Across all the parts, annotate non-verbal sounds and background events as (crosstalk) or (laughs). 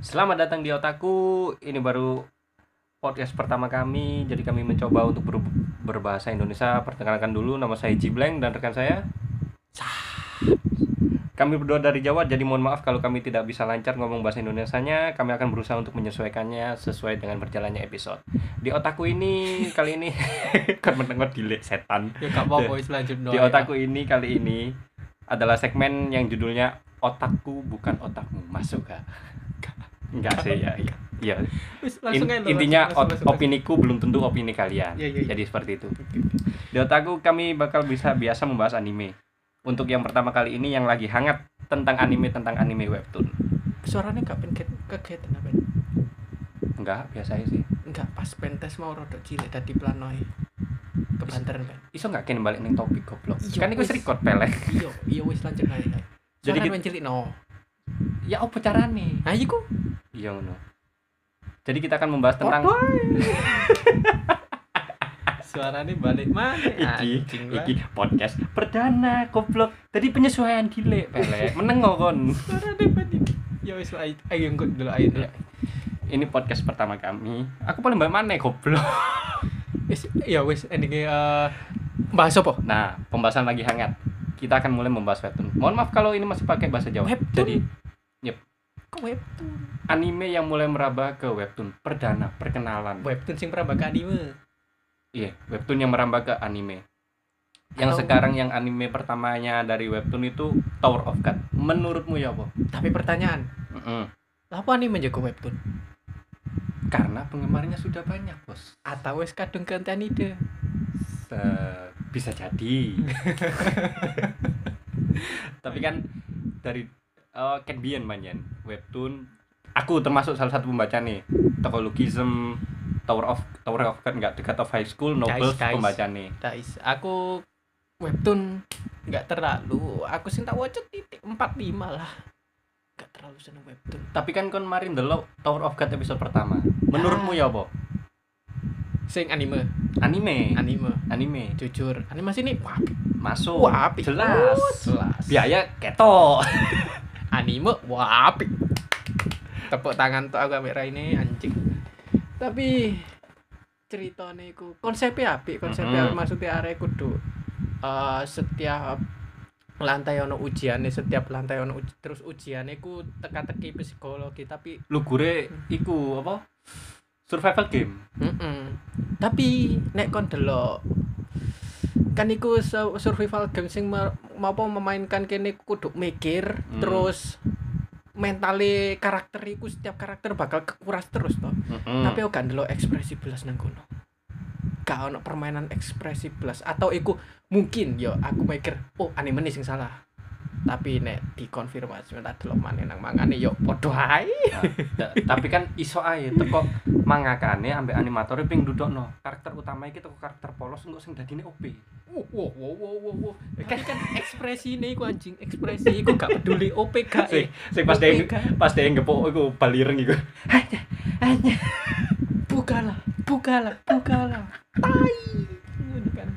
Selamat datang di Otaku. Ini baru podcast pertama kami. Jadi kami mencoba untuk ber- berbahasa Indonesia. Perkenalkan dulu nama saya Jibleng dan rekan saya. Kami berdua dari Jawa, jadi mohon maaf kalau kami tidak bisa lancar ngomong bahasa Indonesianya. Kami akan berusaha untuk menyesuaikannya sesuai dengan berjalannya episode. Di otaku ini kali ini (laughs) kan menengok dilek setan. Ya apa-apa Di otaku ini kali ini adalah segmen yang judulnya otakku bukan otakmu. Masuk gak? Enggak sih ya. Iya. Wis In- intinya langsung, langsung, opiniku belum tentu opini kalian. Iya, iya, iya. Jadi seperti itu. Di otakku kami bakal bisa biasa membahas anime. Untuk yang pertama kali ini yang lagi hangat tentang anime tentang anime webtoon. Suaranya gak pengen kegiatan apa? Enggak, biasa sih. Enggak pas pentes mau rodok cilik tadi planoi. Kebanteran kan. Iso nggak kene balik ning topik goblok. Iya, Kan iku wis wis. record pelek. Iya, iya wis lanjut. Jadi Jadi kita- kan cilik no. Ya opo carane? Nah, iku Iya ngono. Jadi kita akan membahas tentang (laughs) Suaranya balik mana? iki iki podcast perdana goblok. Tadi penyesuaian dilek pelek. Menengo kon. Suaranya balik. Ya wis ayo ayo ngikut dulu ayo. Ya. Ini podcast pertama kami. Aku paling banyak mana goblok. Wis ya wis endingnya eh bahas apa? Nah, pembahasan lagi hangat. Kita akan mulai membahas webtoon. Mohon maaf kalau ini masih pakai bahasa Jawa. Webtoon? Jadi Kok webtoon? anime yang mulai merambah ke webtoon perdana perkenalan. Webtoon sing pernah bakal anime. Iya, webtoon yang merambah ke anime. Yang Atau- sekarang yang anime pertamanya dari webtoon itu Tower of God. Menurutmu ya apa? Tapi pertanyaan, Mm-mm. apa anime jago webtoon? Karena penggemarnya sudah banyak, Bos. Atau wis kadung ide? Se- bisa jadi. (laughs) Tapi kan dari uh, Bien manyan webtoon aku termasuk salah satu pembaca nih. Tokologism Tower of Tower of God enggak dekat of High School novels guys. pembaca nih. Guys, aku webtoon nggak terlalu. Aku sing tak waca titik 45 lah. Nggak terlalu seneng webtoon. Tapi kan kemarin delok Tower of God episode pertama. Menurutmu ya apa? Sing anime, Anime. anime. Anime. Jujur, animasi ini wah, Masuk. wah apik. Jelas. Oh, jelas. Biaya ketok. (laughs) Anime wah apik. Tepuk tangan tuh aku ambil ini anjing. Tapi ceritanya iku konsepnya apik, konsepnya Mhm. apik maksudnya arek kudu eh setiap lantai ono ujiannya setiap lantai ono uji, terus ujiannya ku teka-teki psikologi tapi Lugure iku apa? Survival game. mm tapi nek kon delok kan iku su- survival game sing mau memainkan kene kudu mikir Hmm. terus mentale karakter iku setiap karakter bakal kekuras terus toh Mm-mm. tapi aku gak ndelok ekspresi belas nang kono gak ono permainan ekspresi belas atau iku mungkin yo aku mikir oh anime sing salah tapi nek dikonfirmasi tak delok maneh nang mangane yo padha ae Nah, ta- tapi kan iso ae teko mangakane ambek animatore ping dudukno karakter utama iki teko karakter polos engko sing dadine OP. wow wow wow wow wow, wow. kan kan ekspresi ini iku anjing ekspresi iku gak peduli OP gak Sing eh. sing pas gak. pas dia ngepok iku balireng iku. bukalah bukalah bukalah tai kan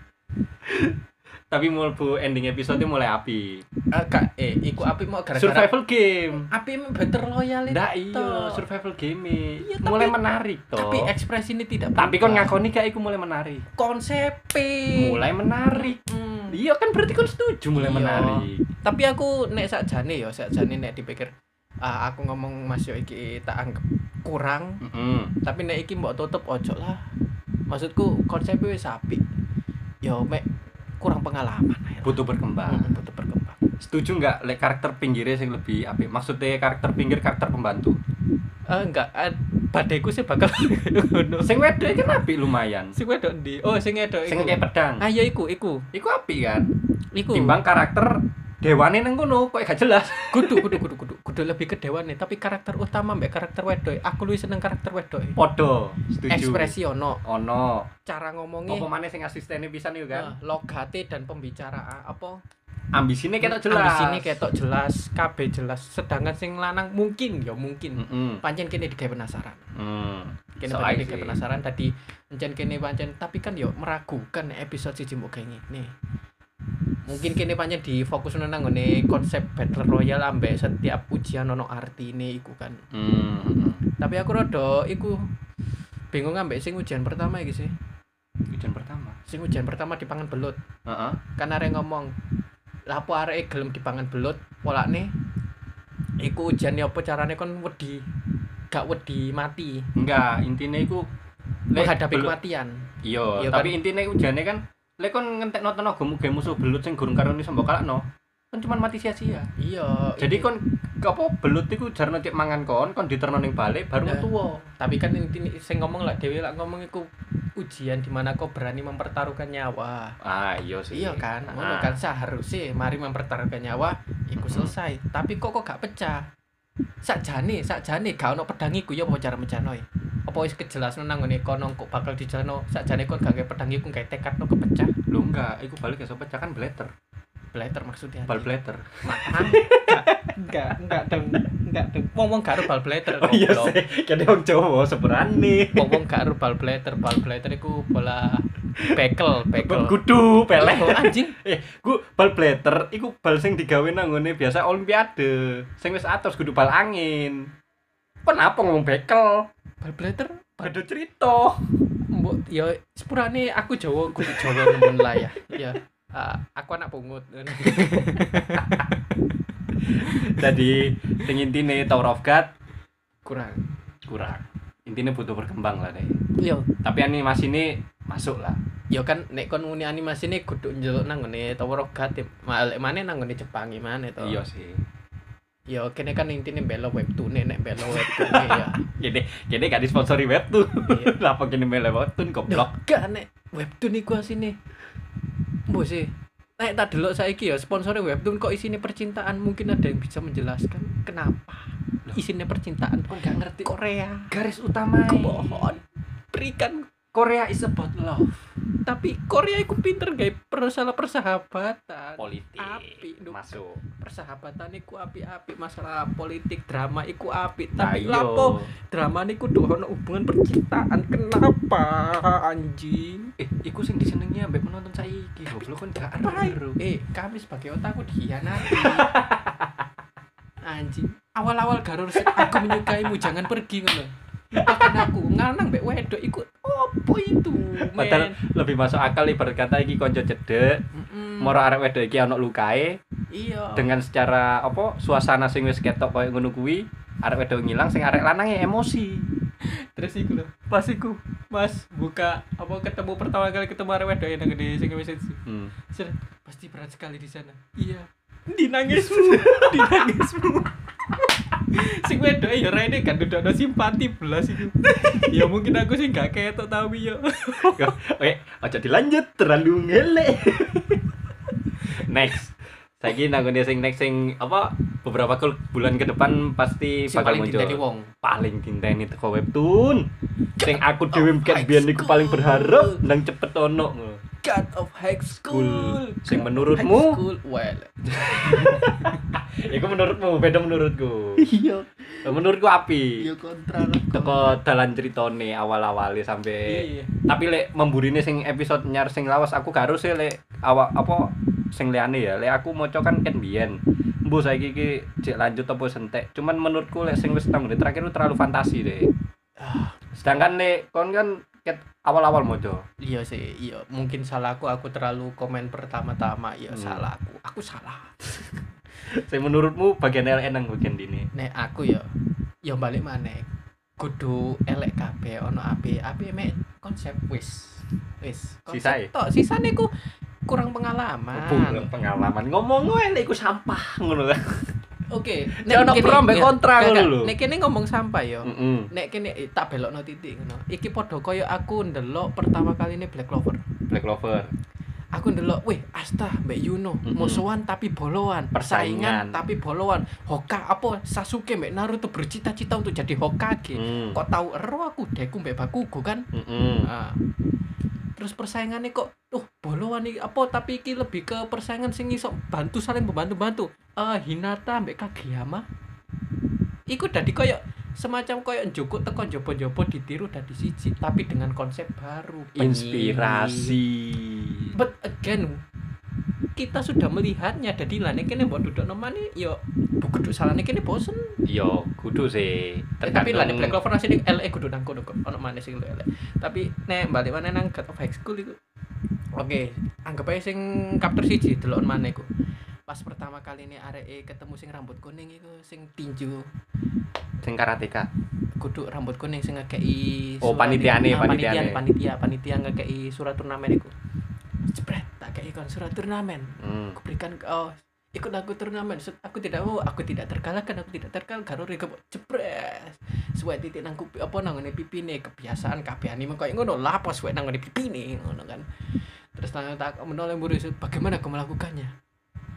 Tapi mulai ending episode mulai api. Eh, gak eh iku api mau gara-gara Survival game. api better loyal Ndak iya, survival game. Iya, tapi- mulai menarik toh. tapi ekspresi ini tidak Tapi kon berubah. ngakoni gak iku mulai menarik. konsep Mulai menarik. Hmm. Iya kan berarti kon setuju mulai Iya. menarik. tapi aku nek sakjane ya sakjane nek dipikir ah, aku ngomong Mas yo iki tak anggap kurang Mm-mm. tapi nek iki mbok tutup ojo lah maksudku konsepnya wis apik yo mek kurang pengalaman. Butuh berkembang. Hmm, butuh berkembang Setuju nggak lek karakter pinggirnya sing lebih apik? Maksudnya karakter pinggir karakter pembantu. eh enggak eh, badeku sih bakal (laughs) ngono Sing wedok kan apik lumayan. sing wedok ndi oh sing wedok Sing kayak pedang. ah iya iku iku Iku apik kan. iku Timbang karakter dewane nang kono kok gak jelas. (laughs) kudu kudu kudu kudu kudu lebih ke dewane tapi karakter utama mbak karakter wedok aku lebih seneng karakter wedok Podo, setuju. ekspresi ono ono. cara ngomongnya Apa maneh sing asistennya bisa nih kan? Nah, logate dan pembicaraan apa Ambisine ketok jelas. di sini ketok jelas KB jelas sedangkan sing lanang mungkin ya mungkin Heeh. pancen kene digawe penasaran Hmm. kene So, pancen digawe penasaran tadi encen kene pancen tapi kan yo meragukan episode siji mbok kayak ngene mungkin kini pancen di fokus nang nggone konsep battle royale ambek setiap ujian ono artine iku kan hmm. tapi aku rada iku bingung ambek sing ujian pertama iki sih ujian pertama sing ujian pertama dipangan belut Heeh. kan arek ngomong lapo arek gelem dipangan belut polane iku ujian ya apa carane kon wedi? Gak wedi mati? Enggak intinya iku menghadapi belut- kematian? Iya Iya tapi intinya ujane kan lek kon ngentekno tenaga muga musuh belut sing gurung karo iso mbok kalakno kan cuma mati sia-sia. Iya jadi kon apa belut iku jarno cek mangan kon kon diterno ning balik baru Nah. tuwa tapi kan ini sing ngomong lah dewi lah ngomong iku ujian di mana kau berani mempertaruhkan nyawa. Ah iya sih. Iya kan? Ngono Ah. kan? Seharusnya mari mempertaruhkan nyawa iku Mm-mm. selesai. Tapi kok kok gak pecah? Sakjane sakjane gak ono pedang iku ya apa cara mencanoe apa wis kejelas nang ngene kono kok bakal dijano? Sakjane kon gak pedang iku gawe tekad no kepecah? Lu enggak. Iku balik ya pecah kan blatter maksudnya bal blatter matang (laughs) enggak enggak dong enggak dong wong wong gak bal blater oh iya sih. Kene wong Jawa seberani wong wong gak bal blater bal blater iku bola bekel bekel kudu peleh Oh, anjing. (laughs) Eh ku bal blatter iku bal sing digawe nang ngene biasa olimpiade. Sing wis atos kudu bal angin. Kenapa ngomong bekel bal blater Ada cerita. mbok ya sepurane aku Jawa kudu Jawa nemen lah ya. Ya ah, aku anak pungut (laughs) Jadi sing intine Tower of God kurang kurang. Intinya butuh berkembang lah deh. yo Tapi animasi ini masuk lah. yo kan nek kon muni animasi ini kudu njeluk nang ngene Tower of God malek maneh nang ngene Jepang gimana to Iya sih. yo kene kan intine belo webtoon nek belo webtoon ya (laughs) Gini, gini gak disponsori webtoon. Iya. (laughs) Apa gini mele webtoon goblok? gak nek webtoon iku asine mbok sih? Nek tak delok saiki ya sponsornya webtoon kok isine percintaan? Mungkin ada yang bisa menjelaskan kenapa isinya percintaan? Kok gak ngerti Korea? garis utama. kemohon berikan Korea is about love. tapi Korea iku pinter guys masalah persahabatan Politik. Api. Masuk. persahabatan iku api-api masalah politik drama iku api Nah, tapi iya. lapo drama niku duh ono hubungan percintaan kenapa anjing Eh, iku sing disenengi ambek penonton saiki. Goblok kan gak aru. eh kami sebagai otakku dihianati (laughs) anjing awal-awal garur aku menyukaimu jangan pergi ngono aku nganang mbek wedok iku opo itu Padahal lebih masuk akal ibarat kata iki konco cedek, Mm-mm. moro arek wedok iki ono lukae iya dengan secara apa suasana sing wis ketok koyo ngono kuwi, arek wedok ngilang sing arek lanangnya emosi. terus iku lho pas iku mas buka apa ketemu pertama kali ketemu arek wedok yang di sing message Hmm. Sir, pasti berat sekali di sana. Iya. Dinangismu, (laughs) dinangismu. Sing wedok ya rene kan udah ada simpati belas itu. ya mungkin aku sih gak ketok tapi ya. (laughs) Oke, aja dilanjut terlalu ngelek. next. Saiki nanggone sing next sing apa beberapa bulan ke depan pasti Sing bakal paling muncul. diteni wong. Paling dinteni teko webtoon. Sing aku dhewe of ket biyen iku paling berharap nang cepet ono. God of high school. Sing menurutmu? high school. Well. (laughs) Iku menurutmu, beda menurutku. Iya, Menurutku api. kontra lah. Teko dalan ceritane awal-awale sampai Iya. tapi lek memburine sing episode nyar sing lawas aku gak harus lek awak apa sing liane ya lek aku moco kan ken biyen mbuh saiki iki cek lanjut apa sentek cuman menurutku lek sing wis tang terakhir itu terlalu fantasi deh Ah, sedangkan lek kon kan ket awal-awal moco Iya sih, iya. Mungkin salahku aku terlalu komen pertama-tama. Iya, Hmm. salah aku. Aku salah. (laughs) sing menurutmu bagian LN nang bagian dini nek aku ya ya balik maneh kudu elek kabeh ono api api mek konsep wis wis Sisae? tok sisane ku kurang pengalaman Bung, pengalaman ngomong gue iku sampah ngono (laughs) oke Nek ono pro ambek ya, kontra ngono lho. nek kene ngomong sampah yo Heeh. nek kene eh, tak belokno titik ngono iki padha koyo aku ndelok pertama kali ini Black Clover Black Clover aku ndelok wih Asta Mbak Yuno Mm-mm. musuhan tapi boloan Persaingan. persaingan tapi boloan Hoka apa Sasuke Mbak Naruto bercita-cita untuk jadi Hokage Hmm. kok tahu ero aku deku mbek Bakugo kan Heeh. Nah, terus persaingannya kok tuh boloan iki apa tapi iki lebih ke persaingan sing iso bantu saling membantu eh Hinata mbek Kageyama? Iku dadi koyo semacam koyo njukuk teko jopo-jopo ditiru dadi siji tapi dengan konsep baru inspirasi. But again kita sudah melihatnya. Jadi lah kene mbok duduk nemane yo duduk salahne kene bosen. Yo, kudu sih. Eh, tapi lah Black Clover nek LE kudu nang kono kok. Ono maneh sing LE tapi nek balik mana nang God of High School iku oke anggap aja sing chapter siji delok maneh iku pas pertama kali ini arek ketemu sing rambut kuning iku sing tinju. Sing karateka. kudu rambut kuning sing ngekei Oh, surat- panitiane, ah, panitiane. panitia panitia ngekei surat turnamen iku. Jebret tak kei kon surat turnamen. Hmm. aku berikan oh ikut aku turnamen. Aku tidak mau aku tidak terkalahkan aku tidak terkalahkan karo rega jebret. Suwe titik nang kupi apa nang ngene pipine kebiasaan kabeh anime koyo ngono. Apa suwe nang ngene pipine? Ngono kan. Terus nang tak menoleh mburi Set, bagaimana kau melakukannya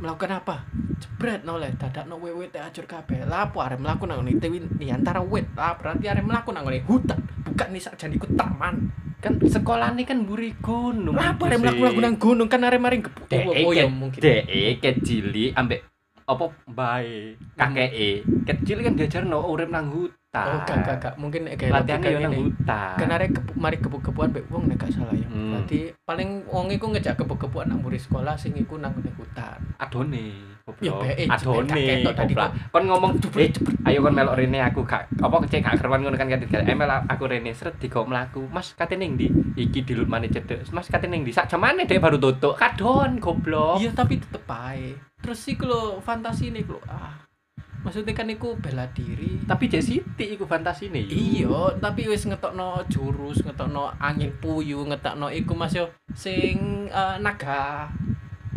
melakukan apa? Jebret noleh dadak no wewe teh acur kabeh. Lah apa arep melaku nang ngene? Tewi di antara wet lah berarti arep melaku nang ngene? Hutan. Bukan nih sakjane ikut taman. Kan sekolah ini kan buri gunung. melaku sih. melaku nang gunung? Kan arep maring gebuk. Dek, oh, ya mungkin. Dek kecili ambek apa bae kakeke kecil kan diajar no urip nang hutan Oh, gak, gak, gak. Mungkin kayak latihan yo nang ngene. hutan Kan arek kepu, mari kebuk-kebukan mbek wong nek gak salah ya. Hmm. Berarti paling wong iku ngejak kebuk-kebukan nang mburi sekolah sing iku nang hutan. adone Ya, be, eh, adone kon ngomong eh ayo kon melok rene aku gak apa cek gak keruan ngono kan kan emel aku rene seret digo mlaku mas kate ning ndi iki dilut mane cedek mas kate ning ndi sak jamane dek baru tutuk kadon goblok Iya, tapi tetep ae. Terus iku lho fantasi nih lho. Ah. Maksudnya kan iku bela diri. tapi Jek Siti iku fantasine yo. Iya, tapi wis ngetokno jurus, ngetokno angin puyuh, ngetokno iku Mas yo sing eh, naga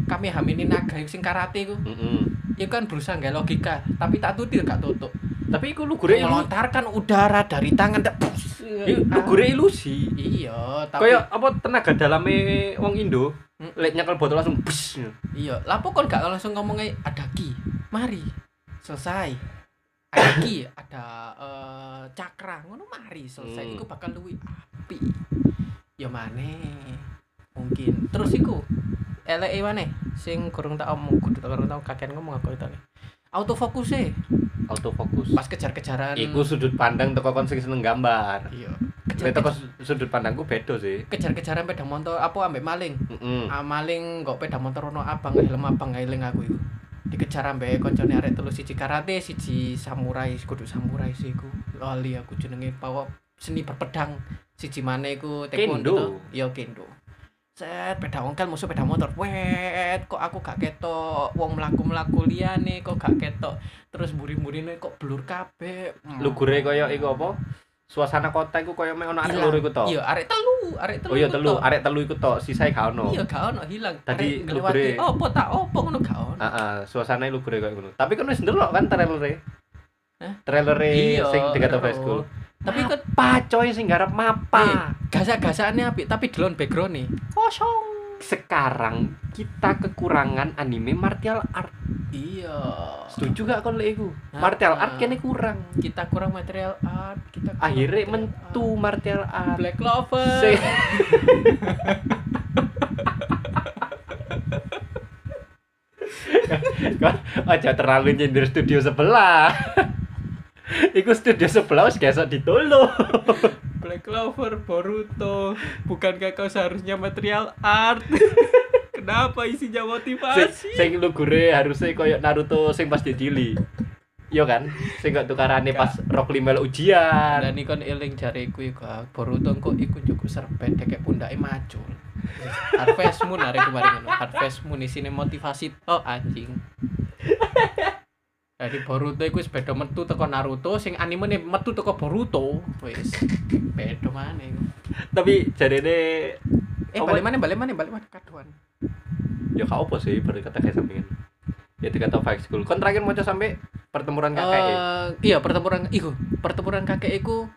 kami hamini naga sing karate iku. Heeh. Iku kan berusaha nggak logika, tapi tak tutil gak tutup. tapi iku lu gure ilu- melontarkan udara dari tangan tak bus. iku lu gure ilusi iya tapi Kayak apa tenaga dalame wong Indo, Hmm. lek nyekel botol langsung bus. iya lapo kon gak langsung ngomongnya ada ki mari selesai. Ki ada eh, cakra. Ngono mari selesai. Hmm. iku bakal luwi api. Ya maneh. Mungkin. Terus iku eleke maneh. Sing kurang tak omong kudu kurang tau kakek ngomong aku itu autofokus e Autofokus. pas kejar-kejaran. Iku sudut pandang teko kon sing seneng gambar. iya. Lek teko sudut pandangku beda sih. kejar-kejaran sepeda motor apa ambek maling? Heeh. ah, maling kok sepeda motor ono abang helm abang ngeling aku iku dikejar ambek koncone arek telu siji karate siji samurai kudu samurai sih iku. Lali aku jenenge bawa seni berpedang. Siji maneh iku taekwondo iya kendo. Set sepeda ongkel musuh sepeda motor. Wet kok aku gak ketok wong melaku melaku liyane kok gak ketok. Terus buri-burine kok blur kabeh. Lu gure koyo iku apa? Suasana kota iku koyo mek ono arek loro iku tok. iya arek telu arek telu Oh iya telu, arek telu iku tok, sisae gak ono. iya gak ono hilang Tadi Arek lu ngelewati gure- opo tak opo ngono gak ono Heeh, suasana lu gure koyo ngono. Tapi kan wis ndelok kan trailere. Hah? Trailere Iya, sing dekat. High School. tapi kan Apa coy sing garap mapa? gasak-gasakane apik tapi delon background nih kosong Sekarang kita kekurangan anime martial art. iya Setuju gak kon lek iku? Ah, Martial art kene kurang. kita kurang material art kita kurang Akhirnya mentu martial art. art. Black Clover Sing- (laughs) Kon aja terlalu nyindir studio sebelah. (laughs) Iku studio sebelah wis gesok ditolo. (laughs) Black Clover Boruto. Bukankah kau seharusnya material art? (laughs) Kenapa isinya Sing, motivasi? sing lugure harusnya koyo Naruto sing pas dicili. Iya kan? Sing gak tukarane pas Rock Lee melu ujian. dan ikon eling iku ah, Boruto kok iku cukup serpet kayak pundake macul. Harvest Moon hari kemarin Harvest Moon isine motivasi. Oh anjing (laughs) Jadi Boruto iku wis beda metu teko Naruto sing anime nih metu teko Boruto wis beda maneh iku. Tapi jarene eh balik mana balik mana balik mana kaduan ya gak apa sih baru kata kayak sampingan. Ya dikata Five School. Kon terakhir mau sampai pertempuran kakek. Eh, iya pertempuran iku pertempuran kakek iku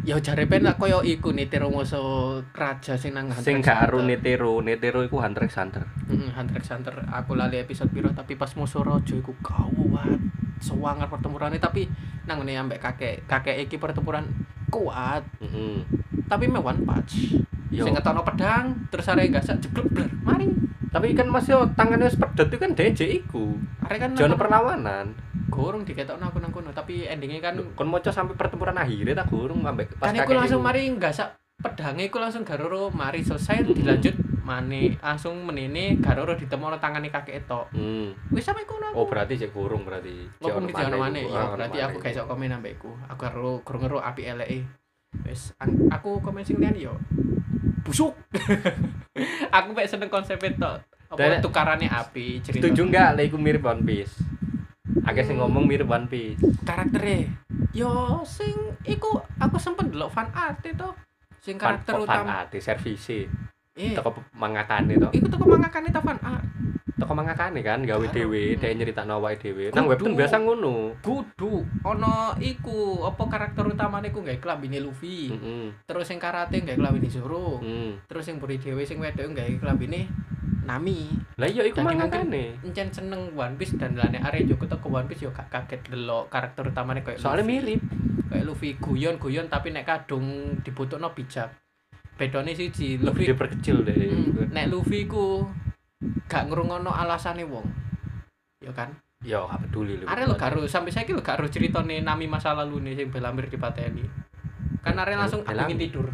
ya jare penak koyo iku nih musuh raja sing nang Hunter sing gak aru. Netero, Netero iku Hunter x Hunter. Heeh, Hunter x Hunter aku lali episode piro tapi pas musuh raja iku kuat sewangar pertempurannya tapi nang ngene ambek kakek kakek iki pertempuran kuat Heeh. tapi me one punch Yo. sing ngetono pedang terus arek gasak jeblok bler mari Tapi kan masih tangannya wis itu kan DJ iku. arek kan nang- perlawanan. Gorong diketokno aku nang kono tapi endingnya kan Kon moco sampai pertempuran akhirnya tak gurung ambek pas kan kakek langsung mari gasak pedangnya iku langsung garoro mari selesai dilanjut mane langsung menene gak ora ditemokno tangane kakek itu Hmm. wis sampe kono Oh berarti cek kurung berarti. Cek ono mana iku. ya berarti aku gak iso komen ambek iku. Aku karo kurang ngeru api eleke. Wis aku komen sing liyan yo busuk. (laughs) aku mek seneng konsep itu. Apa tukarannya api cerita. Setuju enggak lek iku mirip One Piece? Akeh sing Hmm. ngomong mirip One Piece. karakternya yo sing iku aku sempet delok fan art itu sing karakter Fan- utama fan art, service. eh Toko mangakane to. iku tuh mangakan itu fan art Toko mangakane kan gawe dhewe, Hmm. dhek nyeritakno awake dhewe. Nang webtoon biasa ngono. kudu ono iku apa karakter utamanya iku gak klambine Luffy Heeh. terus sing karate gak klambine Zoro Hmm. terus sing buri dhewe sing wedok gak klambine Nami Lah iya iku mangakane. encen seneng One Piece dan lane are Joko teko One Piece yo gak kaget delok karakter utamanya kayak Soalnya mirip. kayak Luffy guyon-guyon tapi nek kadung dibutuhno bijak bedone siji Lebih Luffy diperkecil deh. Hmm, nek Luffy ku gak ngrungokno alasane wong ya kan Ya gak peduli lu. are lo gak sampai saiki lo gak ero ceritane Nami masa lalu nih sing Belamir dipateni kan are langsung ingin tidur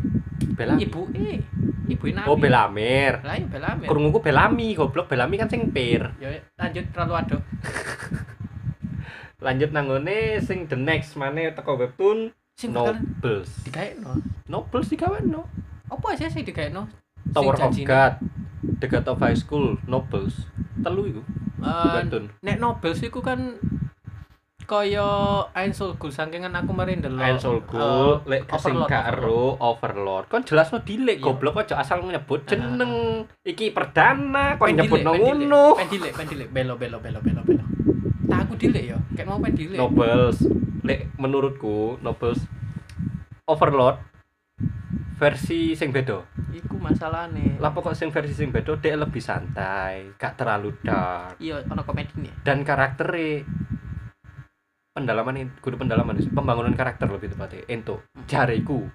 Belami. ibu eh ibu Nami Oh Belamir. lah ya Belamir Krunguku Belami, goblok Belami kan sing pir. (laughs) ya lanjut terlalu aduk (laughs) Lanjut nanggone sing the next mana teko webtoon sing Nobles. digaekno Nobles digaweno. apa sih sing digaekno Tower Sing of. God. The God of High School Nobles. Telu iku webtoon. nek Nobel iku kan kaya Ain Soul Ghoul sakingan aku marin delok Iron Soul Ghoul, eh, lek sing ero Overlord. Kon jelasno dilek Iya. goblok aja asal nyebut Ah. jeneng. Iki perdana Pendile, nyebut ngono. pendile pendile belo belo belo belo belo tak aku dilek ya kayak mau pendile Nobles. Lek menurutku Nobles Overlord versi sing beda. iku masalahnya Lah pokok sing versi sing beda dia lebih santai, gak terlalu dark iya ono komedi nih dan karakternya pendalaman ini kudu pendalaman pembangunan karakter lebih tepatnya ento jariku.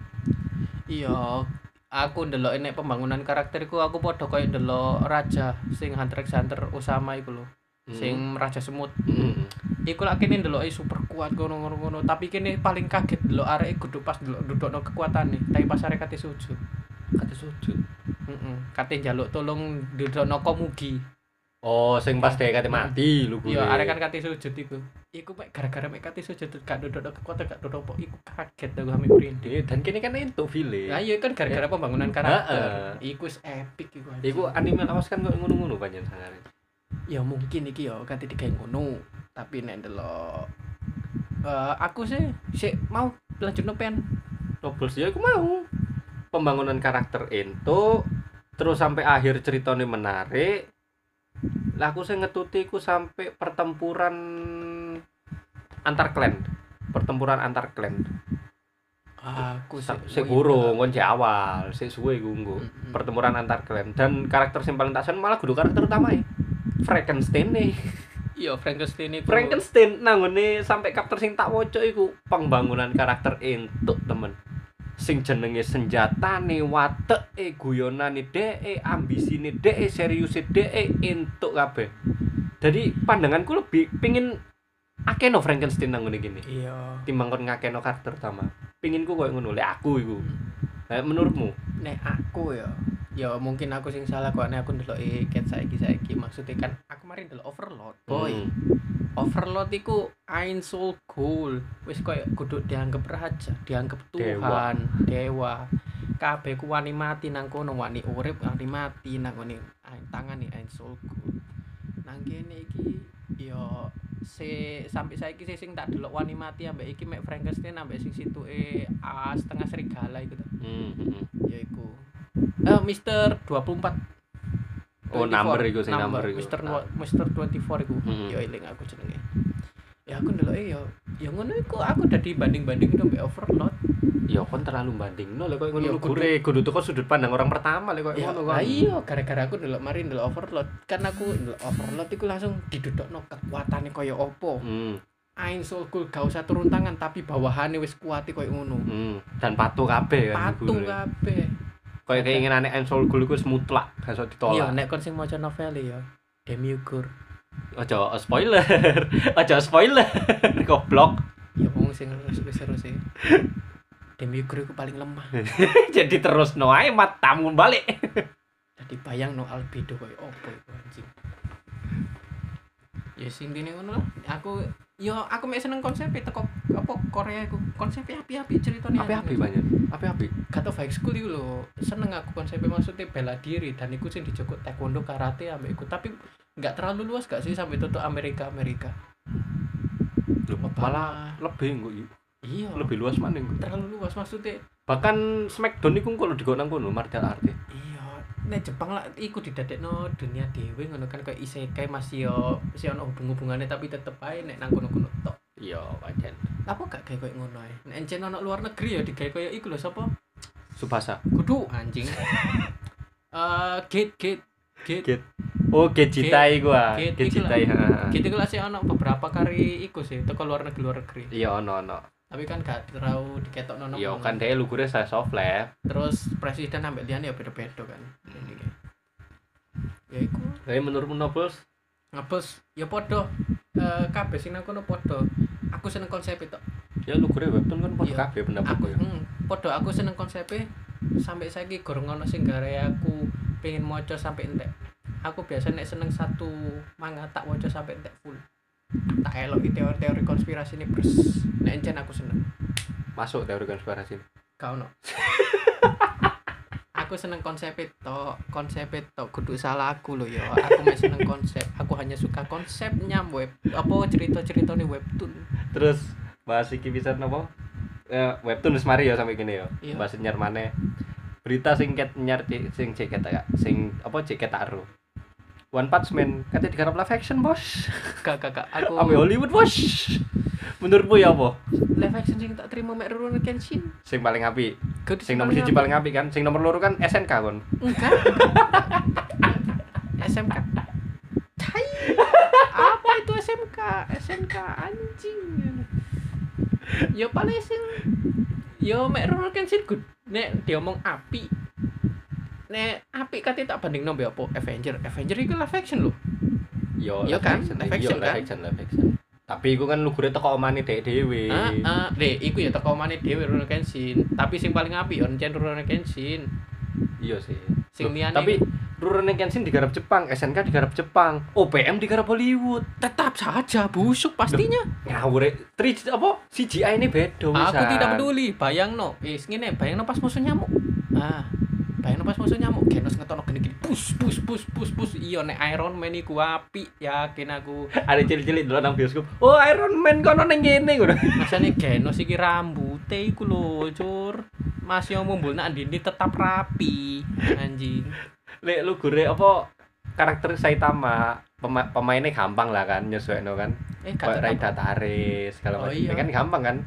Iya aku ndelok nek pembangunan karakterku aku podo koyo ndelok raja sing Hunter x Hunter Usama iku lho sing raja semut. Hmm. iku lak kene ndeloke super kuat ngono ngono ngono tapi kene paling kaget ndelok arek kudu pas ndelok dudukno kekuatane tapi pas arek kate sujud. Kata sujud? Heeh kate njaluk tolong dudukno komugi oh sing pas dia kate mati lu iya arek kan kate sujud iku iku mek gara-gara mek kate sujud gak dudukno kekuatan gak duduk apa iku kaget aku ame merinding Iya, dan kini kan ento file Nah, iya kan gara-gara pembangunan karakter. Iku epic iku. Iku anime lawas kan kok ngono-ngono panjen sangare. ya mungkin iki ya ganti digawe ngono. Tapi nek ndelok eh aku sih sik mau lanjut pen. Nobles ya aku mau. Pembangunan karakter ento terus sampai akhir ceritanya menarik. Lah aku sih ngetuti ku sampai pertempuran antar klan. Pertempuran antar klan. Aku sih burung kon awal, sik suwe engko. Mm-mm. Pertempuran antar klan dan karakter sing paling tak seneng malah kudu karakter utama ya. Frankenstein nih. Iya Frankenstein itu. Frankenstein nanggone sampai karakter sing tak woco iku pembangunan karakter entuk temen sing jenenge senjatane wateke guyonane dhek ambisine dhek seriuse dhek entuk kabeh. Jadi pandanganku lebih pingin akeno Frankenstein nang ngene gini Iya. timbang kon ngakeno karakter utama. Pinginku koyo ngono lek aku iku. Nah, menurutmu? Nek aku ya ya mungkin aku sing salah kok aku ndelok ket saiki saiki. Maksudnya kan aku kemarin ndelok Overlord boy. Hmm. Overlord iku Ain Soul Ghoul. Wis koyo kudu dianggap raja dianggap Dewa. Tuhan dewa. Kabeh ku wani mati nang kono wani urip wani mati nang ngene Ain tangane Ain Soul Ghoul. Nang kene iki yo se sampai saiki sih sing tak delok wani mati ambek iki mek Frankenstein ambek sing situke ah, setengah serigala iku to. Hmm, hmm. ya iku eh Mister 24 Oh, 24. number iku sing number. iku. Mister Nwa- Mister 24 iku. Hmm. ya eling aku jenenge. Ya aku ndelok ya ya ngono iku aku udah dibanding-banding itu mbek Overlord ya kon terlalu banding. No lek koyo Ya, ngono kudu- gure kudu teko sudut pandang orang pertama lek koyo ya ngono lah kon iya gara-gara aku ndelok mari ndelok Overlord kan aku ndelok Overlord iku langsung didudukno kekuatane kaya opo. Hmm. Ain Soul Ghoul gak usah turun tangan tapi bawahane wis kuat koyo ngono. Hmm, dan patuh kabeh kan patuh kabeh Kayak keinginane Ensol Gul iku mutlak, gak iso iya ditolak. nek kon sing maca novel ya Demiurge Ojo spoiler. (laughs) Ojo spoiler. (laughs) Goblok. ya wong sing wis wis seru sih Demiurge iku paling lemah (laughs) Jadi terus no ae mat tamu balik. jadi dibayang no albedo koyo opo iku anjing ya sing dene ngono lah aku yo aku mek seneng konsep teko apa Korea iku konsepnya api-api ceritanya Api-api banyak. Api-api. kata high school itu lho seneng aku konsepnya maksudnya bela diri dan iku sing dijokok taekwondo karate ambek iku tapi nggak terlalu luas gak sih sampai tutup Amerika Amerika Loh, malah lebih kok yuk. iya Lebih luas mana kok. terlalu luas maksudnya Bahkan Smackdown iku kok digo nang kono martial art. E. iya nek Jepang lah iku didadekno dunia dewe ngono kan kayak isekai masih yo masih ono hubung-hubungannya tapi tetep ae nek nang kono-kono tok Iya, wajan. apa gak kayak koyo ngono ae nek encen ono luar negeri ya digawe koyo iku lho sapa Subasa. kudu anjing (laughs) eh gate gate gate Gate. Oh, Gejitai gua. Gate, iku ha. gitu lah sih ono beberapa kali iku sih teko luar negeri luar negeri Iya, ono ono. tapi kan gak terlalu diketok nono Iya, kan dia lugure saya soft lab. terus presiden sampai liane ya beda-beda kan kayak- ya iku. Tapi menurutmu Nobles? ngapus ya podo eh kabeh sing nang kono podo aku seneng konsep itu. Ya lugure webtoon kan padha Iya. kabeh pendapatku aku ya. hmm, podo aku seneng konsepnya. Sampai saiki gorong ono sing gare aku pengen moco sampai entek. Aku biasa nek seneng satu manga tak waca sampai entek full. Tak elok teori-teori konspirasi ini bers nek aku seneng. Masuk teori konspirasi. kau no (laughs) aku seneng konsep itu konsep itu kudu salah aku loh ya aku masih seneng konsep aku hanya suka konsepnya web apa cerita cerita nih webtoon Terus bahas iki bisa napa? Eh, webtoon wis mari ya sampai gini ya. Iya. Bahas nyar. Berita sing ket nyar sing cek ya, sing apa cek taruh. One Punch Man katanya digarap live action, Bos. kak kak kak aku Ambil Hollywood, Bos. Menurutmu ya apa? live action sing tak terima mek Rurouni Kenshin Sing paling. Kudu Sing nomor siji paling apik kan. Sing nomor loro kan SNK kon. enggak (laughs) SMK Tai. apa itu SMK SMK anjing ya paling sing ya mek Rurouni Kenshin good nek diomong api nek api kate tak banding nombe apa Avenger Avenger itu live action lho Yo, Iya live kan? action, Live action live kan? action, live action. Tapi iku kan lugure teko omane dhek dhewe. ah ah deh iku ya teko mane dhewe Rurouni Kenshin tapi sing paling apik ya encen Rurouni Kenshin Iya sih. Sing Loh, liyane tapi Rurouni Kenshin digarap Jepang, SNK digarap Jepang, OPM digarap Hollywood. tetap saja busuk pastinya Ngawur, tri apa CGI ini beda Aku wisan. tidak peduli, bayang no, eh ngene, bayang no pas musuh nyamuk. Ah, bayang no pas musuh nyamuk, genos ngetono gini gini, pus pus pus pus pus, iya nek Iron Man iku api, yakin aku. Ada cilik-cilik dulu nang bioskop. Oh, Iron Man kono ning kene ngono. Masane genos iki rambute iku lho, cur. Mas yang mumbul nak dindi tetap rapi, anjing. Lek lugure apa karakter Saitama pema- pemainnya gampang lah kan nyesuaino kan. Eh, Raida tetap. Tare segala Oh, iya. Kan gampang kan?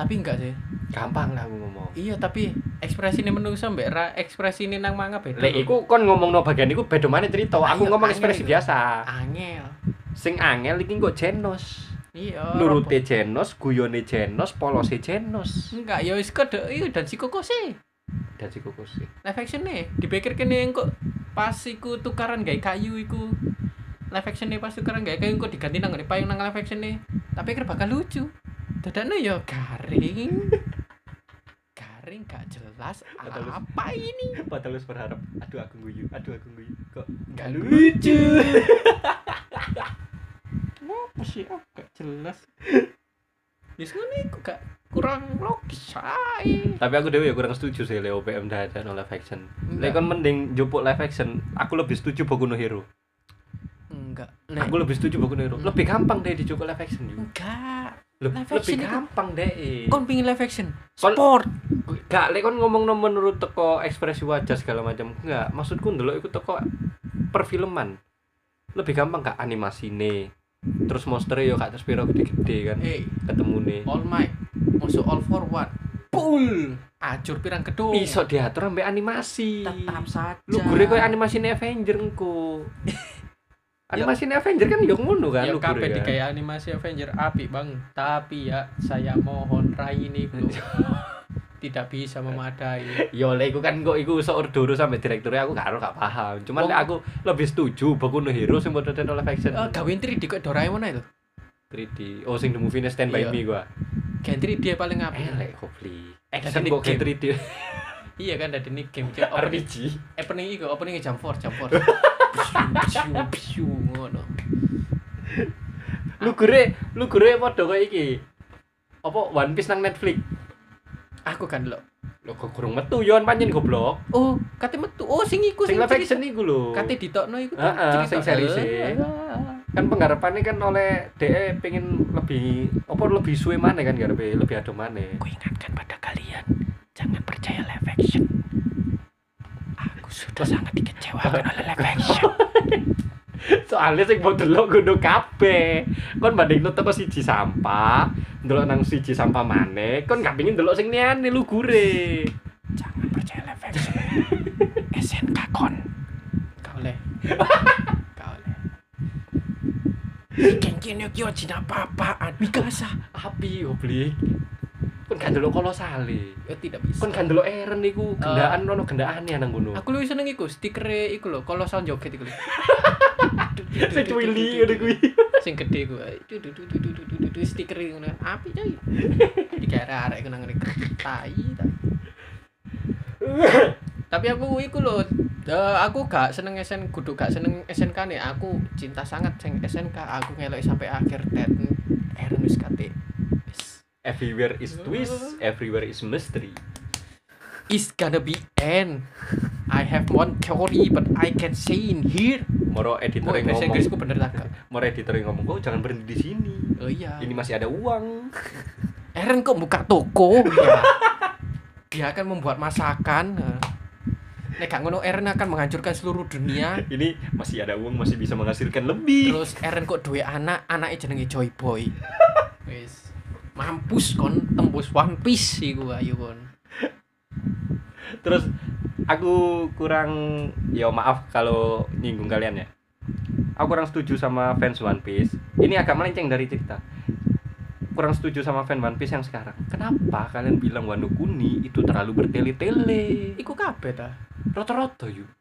Tapi enggak sih. Gampang lah aku ngomong. Iya, tapi ekspresi ini menungso mbek ra ekspresi ini nang manga beda. Lek iku kon ngomong no bagian iku beda mana cerita. Aku ngomong angel ekspresi biasa. angel. Sing angel iki kok Genos. Iya. Nurute Genos, guyone Genos, polose Genos. Enggak, ya wis kode iya dan si koko sih. Dan si kukus sih. live action nih dipikir kene kok pas iku tukaran gawe kayu iku live action nih pas tukaran gawe kayu kok diganti nang payung nang live action nih tapi pikir bakal lucu dadane ya garing garing gak jelas Atau lu- apa ini lu berharap, aduh aku guyu, aduh aku guyu. Kok gak lucu. apa (laughs) sih ah, gak jelas Wis ngono iku gak kurang logis ae. Tapi aku dewe ya kurang setuju sih Leo PM dan no live action. Lek kon mending jupuk live action, aku lebih setuju Boku no Hero. Enggak. Nek, Aku lebih setuju Boku no Hero. Lebih gampang deh dijupuk live action juga. enggak. Loh, Live lebih gampang deh. Kon pingin live action? Sport. Gak, lek kon ngomong no menurut teko ekspresi wajah segala macam. Enggak, maksudku ndelok iku teko perfilman. Lebih gampang gak animasine. Terus monsternya yo gak terus piro gede-gede kan Eh, ketemu nih. all might masuk all for one pull acur pirang gedung Iso diatur sampai animasi. tetap saja Lu gure koyo animasi Avenger engko. (laughs) animasi Avenger kan yo ngono kan ya lu kabeh gure kan. digawe animasi Avenger api bang tapi ya saya mohon rai ini belum (laughs) tidak bisa memadai Yo lek iku kan kok iku iso ordoro sampai direkturnya aku gak ero gak paham. Cuman lek aku lebih setuju Boku no Hero sing model live action. Eh, gawe 3D kok Doraemon ae lho 3D. Oh sing the movie Stand by Iya. Me gua. gawe 3D paling apik Elek kopli. Eh, Action ini kok kayak game. 3D. iya kan ada ini game (laughs) RPG. opening iku opening jam 4 jam 4 (laughs) Bisu, bisu, ngono Lu gure, lu gure padha koyo iki. Apa One Piece nang Netflix? aku kan lo Lho kok kurang metu yo pancen goblok. oh kate metu oh sing iku Sing live action iku lho. kate ditokno iku Heeh, sing series Eh, e. kan penggarapannya kan oleh DE pengen lebih apa lebih suwe mana kan garepe lebih ado mana Aku ingatkan pada kalian, jangan percaya live action. Sudah sangat dikecewakan oleh (laughs) live action. soalnya sing mau delok kudu kabeh kon banding teko siji sampah delok nang siji sampah maneh kon gak pengin delok sing liyane lu gure Jangan percaya live action. SNK kon. Kau oleh. Kau oleh. Kenkin yo jin apa-apaan. Mikasa. api oblik kon gak delok kolosale Ya tidak bisa. kon gak delok Eren iku gendaan ono gendaane nang ngono Aku lu seneng iku stiker iku lho, kalau sound joget iku lho. (laughs) sing cuwili ngono kuwi Sing gede du, du, Stiker ngono. Api coy. Dikira arek nang ngene. Tai. Tapi aku iku lho, eh, aku gak seneng SN kudu gak seneng SNK nih. Aku cinta sangat sing SNK. Aku ngelok sampai akhir tet. Eren wis kate. Everywhere is twist everywhere is mystery It's gonna be end. I have one theory but I can say in here. moro editor Oh, yang ngomong Inggrisku bener? Kak? (laughs) moro editor yang ngomong kok jangan berhenti di sini Oh iya. ini masih ada uang Eren kok buka toko (laughs) ya. Dia akan membuat masakan. Nek gak ngono Eren akan menghancurkan seluruh dunia. (laughs) ini masih ada uang masih bisa menghasilkan lebih Terus Eren kok duwe anak, anaknya jenenge Joy Boy. Wis. Mampus kon. Tembus One Piece iku ayo kon. terus aku kurang ya maaf kalau nyinggung kalian ya. Aku kurang setuju sama fans One Piece. Ini agak melenceng dari cerita. Kurang setuju sama fan One Piece yang sekarang. Kenapa kalian bilang Wano Kuni itu terlalu bertele-tele? Iku kabeh ta. rata-rata yuk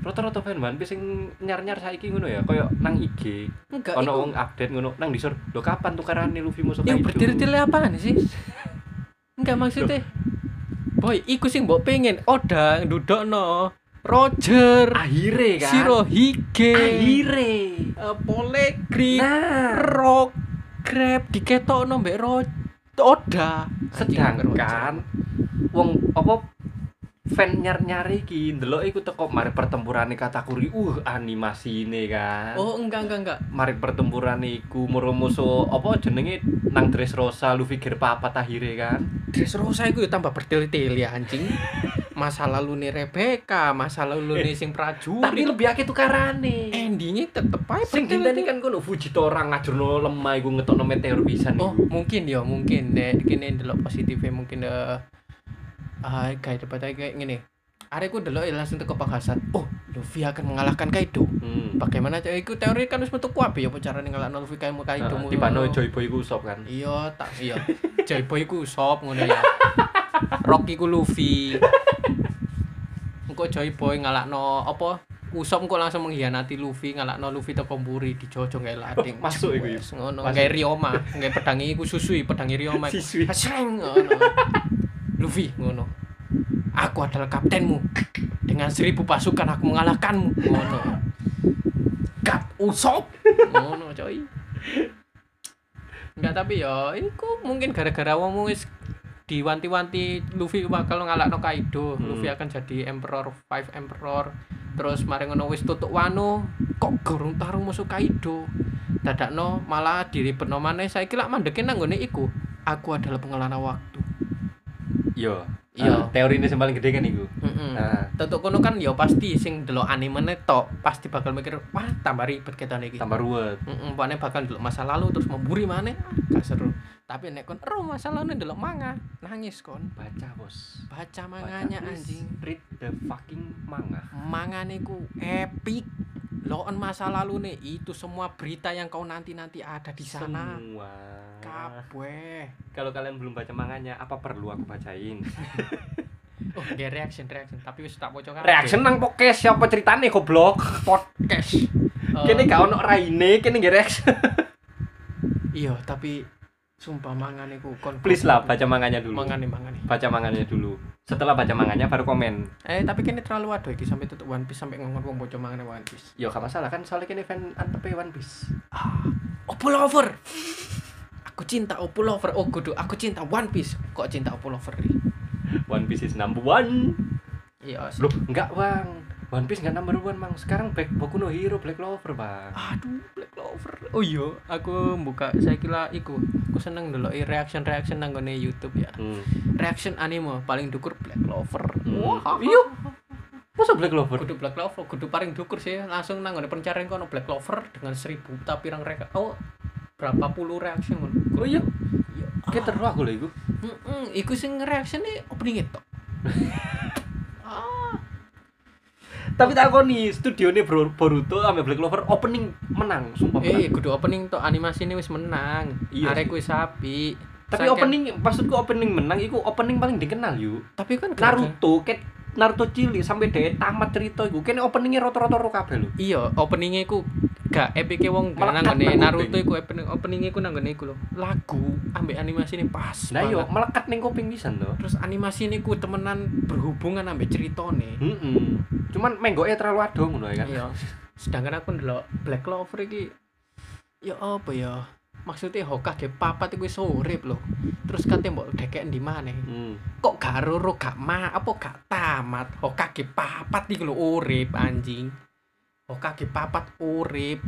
rata-rata fan One Piece yang nyar-nyar saiki ngono ya kayak nang IG Enggak ono wong update ngono nang disur lo kapan tukarane Luffy musuh Yang Kaido?" berdiri-diri apaan sih? (laughs) Enggak maksudnya. Boy, iku sing mbok pengen Oda ndudokno Roger, akhire kan Shirohige, akhire eh, Polegri, nah Rock, Grab diketokno mbek Ro Oda. sedangkan wong apa fan nyar nyari iki ndelok iku teko mari pertempuran katakuri uh animasi ini kan. Oh, enggak enggak enggak. mari pertempuran iku musuh apa jenenge? Nang Dressrosa Luffy gear papat akhire kan. Dressrosa iku ya tambah bertele-tele anjing. Masa lalu nih Rebecca, masa lalu nih sing prajurit. tapi lebih akeh tukarane. Endingnya tetep aja sing dinteni kan kono Fujitora ngajurno lemah iku ngetokno meteor pisan Oh, mungkin ya, mungkin. Nek kene ndelok positifnya mungkin eh ah kayak dapat kayak gini. Areku delok ya langsung teko penghasan. Oh, Luffy akan mengalahkan Kaido. hmm. Bagaimana cara iku teori kan wis metu kuabe ya apa carane ngalahno Luffy kayak Kaido. Heeh, tibano Joy Boy ku usop kan Iya, tak iya. Joy Boy ku sop ngono ya. Rocky ku Luffy. Engko Joy Boy ngalahno apa? Usop kok langsung mengkhianati Luffy, ngalahno Luffy teko mburi dijojong kayak lading. Oh, masuk iku ya? Ngono. Kayak Ryoma, kayak pedangi iku susui, pedangi Ryoma. iku. Siswi. Asreng ngono. Luffy ngono. Aku adalah kaptenmu. Dengan seribu pasukan aku mengalahkanmu. Ngono. Kap Usop. Ngono, coy. Enggak tapi ya iku mungkin gara-gara wong wis diwanti-wanti Luffy bakal ngalahno Kaido. Hmm. Luffy akan jadi Emperor Five Emperor. Terus mari ngono wis tutuk Wano, kok gurung tarung musuh Kaido. Dadakno malah diribetno maneh saiki lak mandeke nang nggone iku. Aku adalah pengelana waktu. Iya. Iya. Ah, teori ini yang paling gede kan iku. Heeh. Nah, Tentu kono kan ya pasti sing delok anime tok pasti bakal mikir wah tambah ribet ketane iki. tambah ruwet. Heeh, pokoknya bakal delok masa lalu terus memburi maneh ah, gak seru. Tapi nek kon ero masa lalu delok manga, nangis kon. Baca, Bos. Baca manganya Baca, anjing. Read the fucking manga. Mangane ku epic. Loon masa lalu nih itu semua berita yang kau nanti-nanti ada di sana. Semua. Kabeh. Kalau kalian belum baca manganya, apa perlu aku bacain? (laughs) Oh, dia reaction reaction tapi wis tak bocor Reaction nang podcast siapa ceritane goblok? podcast. (laughs) Kene gak ono raine, kene nggih reaction. (laughs) Iya, tapi sumpah mangan iku kon Please lah baca manganya dulu. mangane mangane Baca manganya dulu. Setelah baca manganya baru komen. eh tapi kene terlalu waduh iki sampai tutup One Piece sampai ngomong wong bocah mangane One Piece Ya gak masalah kan soalnya kini fan antepe One Piece. ah Oppo lover aku cinta Oppo lover oh kudu aku cinta One Piece kok cinta Oppo lover nih One Piece is number one. iya Loh, enggak bang. One Piece enggak number one bang. Sekarang Black Boku no Hero Black Clover bang. aduh Black Clover oh iya aku buka saya kira iku aku seneng dulu reaction reaction nang gone YouTube ya Hmm. reaction anime paling dukur Black Clover Hmm. wah Iya. Masa Black Clover? kudu Black Clover kudu paling dukur sih langsung nang gone pencarian kono Black Clover dengan seribu tapi pirang reka oh berapa puluh reaction ngono Oh iya. iya Kayak terus aku lho iku. Heeh, iku sing reaction nih opening itu. (laughs) ah, Tapi tak nih studio Bro- Boruto sama Black Clover opening menang, sumpah. eh kudu opening tuh animasi ini wis menang. Iya Arek kuwi sapi. Tapi Saya opening maksudku opening menang iku opening paling dikenal yuk. tapi kan Naruto ket Naruto cilik sampai dia tamat cerita iku kene openingnya rata-rata ro kabeh lho. Iya, openingnya iku gak epic wong nang ngene Naruto iku opening openingnya iku nang ngene iku lho. Lagu ambek animasi ini pas. Nah yo banget. melekat ning kuping pisan to. Terus animasi ini ku temenan berhubungan ambek ceritane. Heeh. Cuman menggoke terlalu ado ngono ya kan. Iya. Sedangkan aku ndelok Black Clover iki ya apa ya? Maksudnya Hokage papat iku iso urip lho. Terus kate mbok dekek ndi maneh. Hmm. Kok gak roro gak ma apa gak tamat. Hokage papat iki lho urip anjing. Hokage papat urip.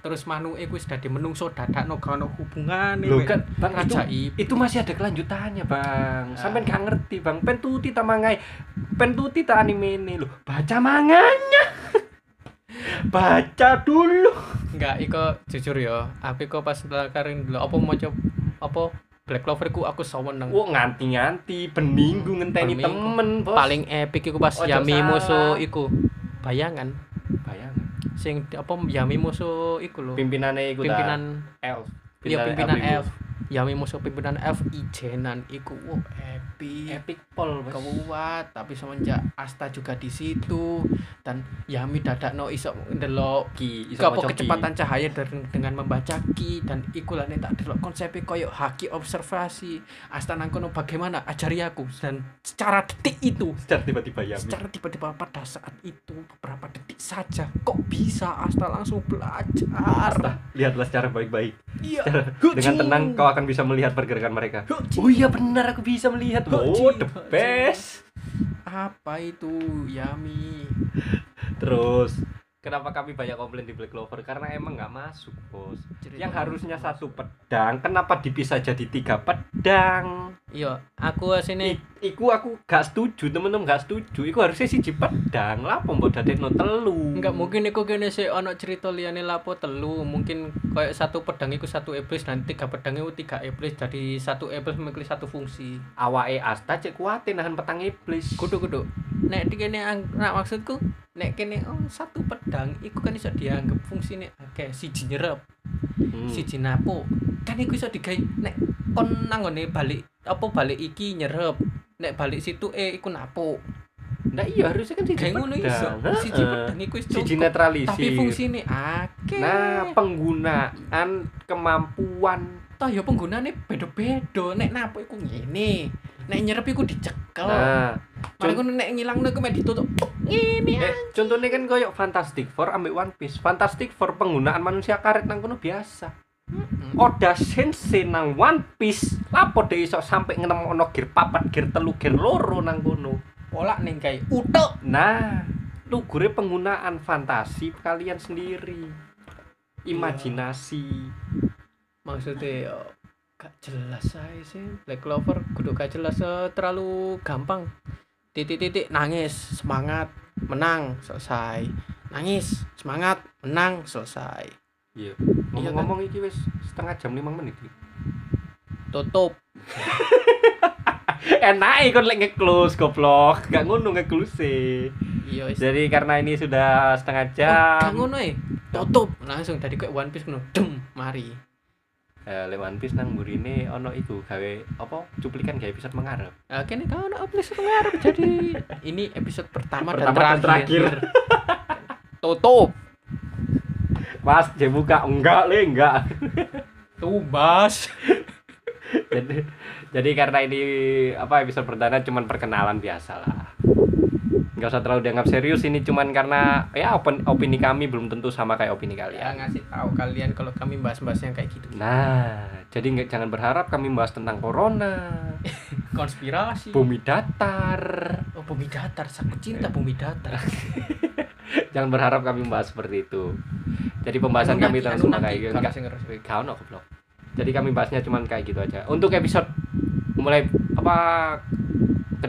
Terus manuke kuwi wis dadi menungso dadakno gak ono hubungane. Loh weh. kan Bang itu ajaib. itu masih ada kelanjutannya bang sampai Ah. nggak ngerti bang pentuti ta mangai pentuti ta anime ini loh baca manganya (laughs) baca dulu Enggak, iko jujur ya. Aku iko pas lakarin dulu apa maca apa Black Clover ku aku seneng. Wah nganti-nganti beninggu ngenteni temen bos paling epic iku pas Ojo Yami musuh iku bayangan bayang sing apa Yami musuh iku lho. Pimpinannya iku pimpinan elf. iya pimpinan iku. elf Yami musuh pimpinan elf ijenan iku wow epic. Epic pol kuat tapi semenjak Asta juga di situ dan Yami dadakno iso ndelok ki iso ki. kecepatan cahaya dengan, dengan membaca ki dan iku lah nek tak delok konsepnya koyo haki observasi. Asta nang kono bagaimana ajari aku? Dan secara detik itu secara tiba-tiba ya secara tiba-tiba pada saat itu beberapa detik saja kok bisa Asta langsung belajar? Lihatlah secara baik-baik. Iya dengan tenang kau akan bisa melihat pergerakan mereka. Oh iya benar aku bisa melihat. Oh the best. Apa itu? Yami. Terus kenapa kami banyak komplain di Black Clover? Karena emang nggak masuk bos. Cerita yang harusnya satu pedang kenapa dipisah jadi tiga pedang iya aku sini. I- iku aku gak setuju temen-temen gak setuju. Iku harusnya siji pedang lah mbok dadekno telu? Enggak mungkin iku kene sih ono cerita liyane lapo telu. Mungkin kayak satu pedang iku satu iblis dan tiga pedang itu tiga iblis. Jadi satu iblis memiliki satu fungsi. Awake asta cek kuatin nahan petang iblis. Kudu kudu nek di kene ang- nah maksudku nek kene oh satu pedang iku kan iso dianggap fungsine oke siji nyerep Hmm. siji napo kan iku iso digawe nek kon nang ngone balik apa balik iki nyerep? Nek balik situ eh iku napo Nah iya harusnya kan siji ngono iso. Siji pedang iku wis siji netralisir tapi fungsine akeh. Nah penggunaan kemampuan. Toh ya penggunaane beda-beda nek napo iku ngene. Nek nyerep iku dicekel. Nah Mari ngono nek ngilangno iku mek ditutup ngene eh, contohnya kan koyok Fantastic Four ambek One Piece. Fantastic Four penggunaan manusia karet nang kono biasa. Oda Sensei nang One Piece. Lapo deh iso sampai ngenemono gear papat gear telu gear loro nang kono? Pola ning kae. Utek. Nah lugure penggunaan fantasi kalian sendiri. Imajinasi. Maksudnya ya gak jelas aja sih. Black Clover kudu gak jelas eh, terlalu gampang. Titik-titik nangis semangat menang selesai. Nangis semangat menang selesai iya. Iya ngomong-ngomong iki wis setengah jam lima menit iki. tutup. (laughs) Enak kon lek nge-close goblok. Gak ngono nge-close iya wis. jadi karena ini sudah setengah Oh, jam. gak ngono eh tutup. Langsung dari kayak One Piece ngono. Dem mari. Eh, One Piece nang burine ono iku gawe apa cuplikan gawe episode mengarep Nah, kini kau nak episode ngarep jadi ini episode pertama, Pertama dan dan terakhir. terakhir. (laughs) Tutup. Mas, dia buka. Enggak le enggak. Tubas. (laughs) jadi jadi karena ini apa episode perdana cuman perkenalan biasa lah. Nggak usah terlalu dianggap serius ini cuman karena ya open, opini kami belum tentu sama kayak opini ya kalian. ngasih tahu kalian kalau kami bahas-bahas yang kayak gitu. Nah jadi nggak jangan berharap kami bahas tentang corona. (laughs) Konspirasi. Bumi datar. Oh bumi datar. Aku cinta bumi datar. (laughs) Jangan berharap kami membahas seperti itu jadi pembahasan kami tentang semua Anunnaki, kayak gitu. Kalau Nggak- sing ngeres. kau no goblok. jadi kami bahasnya cuman kayak gitu aja. Untuk episode mulai apa ke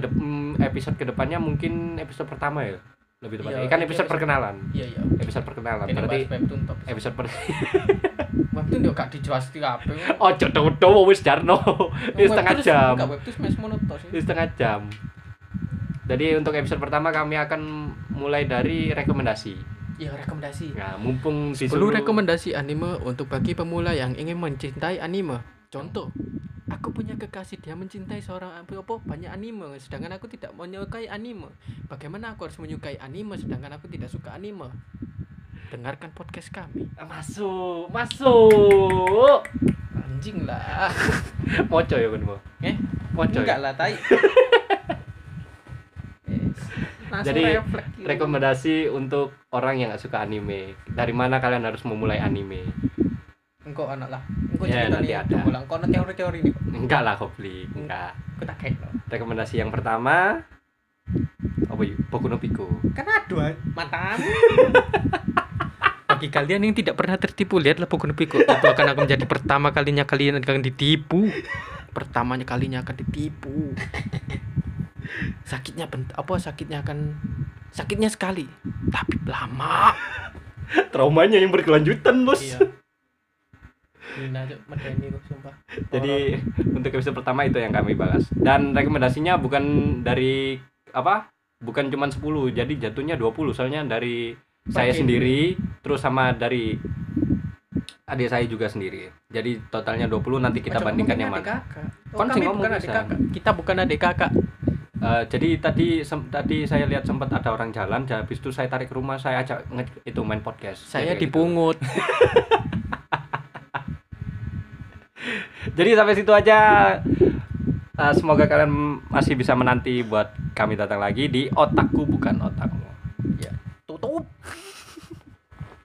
episode ke depannya mungkin episode pertama ya? Lebih tepatnya. Iya, kan ini episode episode- perkenalan. iya iya episode perkenalan. Ini berarti webtoon top. episode per (laughs) webtoon yo gak dijelas di kabeh. Oh jodoh dowo wis jarno. Ini setengah jam. enggak webtoon mes monoton ini setengah jam. Jadi untuk episode pertama kami akan mulai dari rekomendasi ya rekomendasi nah mumpung 10 disuruh rekomendasi anime untuk bagi pemula yang ingin mencintai anime. Contoh, aku punya kekasih dia mencintai seorang apa apa, banyak anime, sedangkan aku tidak menyukai anime. Bagaimana aku harus menyukai anime sedangkan aku tidak suka anime? Dengarkan podcast kami. masuk masuk Anjing lah. (laughs) moco ya kan mau Eh, moco ya? enggak lah, tai. (laughs) Langsung Jadi, gitu. rekomendasi untuk orang yang gak suka anime dari mana kalian harus memulai anime engkau anak lah. Engkau Ya, cerita nanti nih, ada. ulang kau teori-teori nih. enggak lah kopli enggak Aku tak kayak rekomendasi yang pertama apa yuk Boku no Pico Kan ada matamu. (laughs) Bagi kalian yang tidak pernah tertipu, lihatlah Boku no Pico. Itu akan akan menjadi pertama kalinya kalian akan ditipu. Pertamanya kalinya akan ditipu. Sakitnya bent apa sakitnya akan sakitnya sekali, tapi lama. traumanya yang berkelanjutan bos Iya. Medeni sumpah. jadi untuk episode pertama itu yang kami bahas dan rekomendasinya bukan dari apa bukan cuma 10 jadi jatuhnya 20 soalnya dari saya Bagi- sendiri terus sama dari adik saya juga sendiri jadi totalnya 20 nanti kita Ojo bandingkan ngomongin yang mana kakak. Oh, Kon kami bukan adik kakak. Kita bukan adik kakak. Eh, jadi tadi sem- tadi saya lihat sempat ada orang jalan jadi habis itu saya tarik ke rumah saya ajak nge- itu main podcast Saya Jadi gitu. dipungut. (laughs) Jadi sampai situ aja. Eh, semoga kalian masih bisa menanti buat kami datang lagi di otakku bukan otakmu.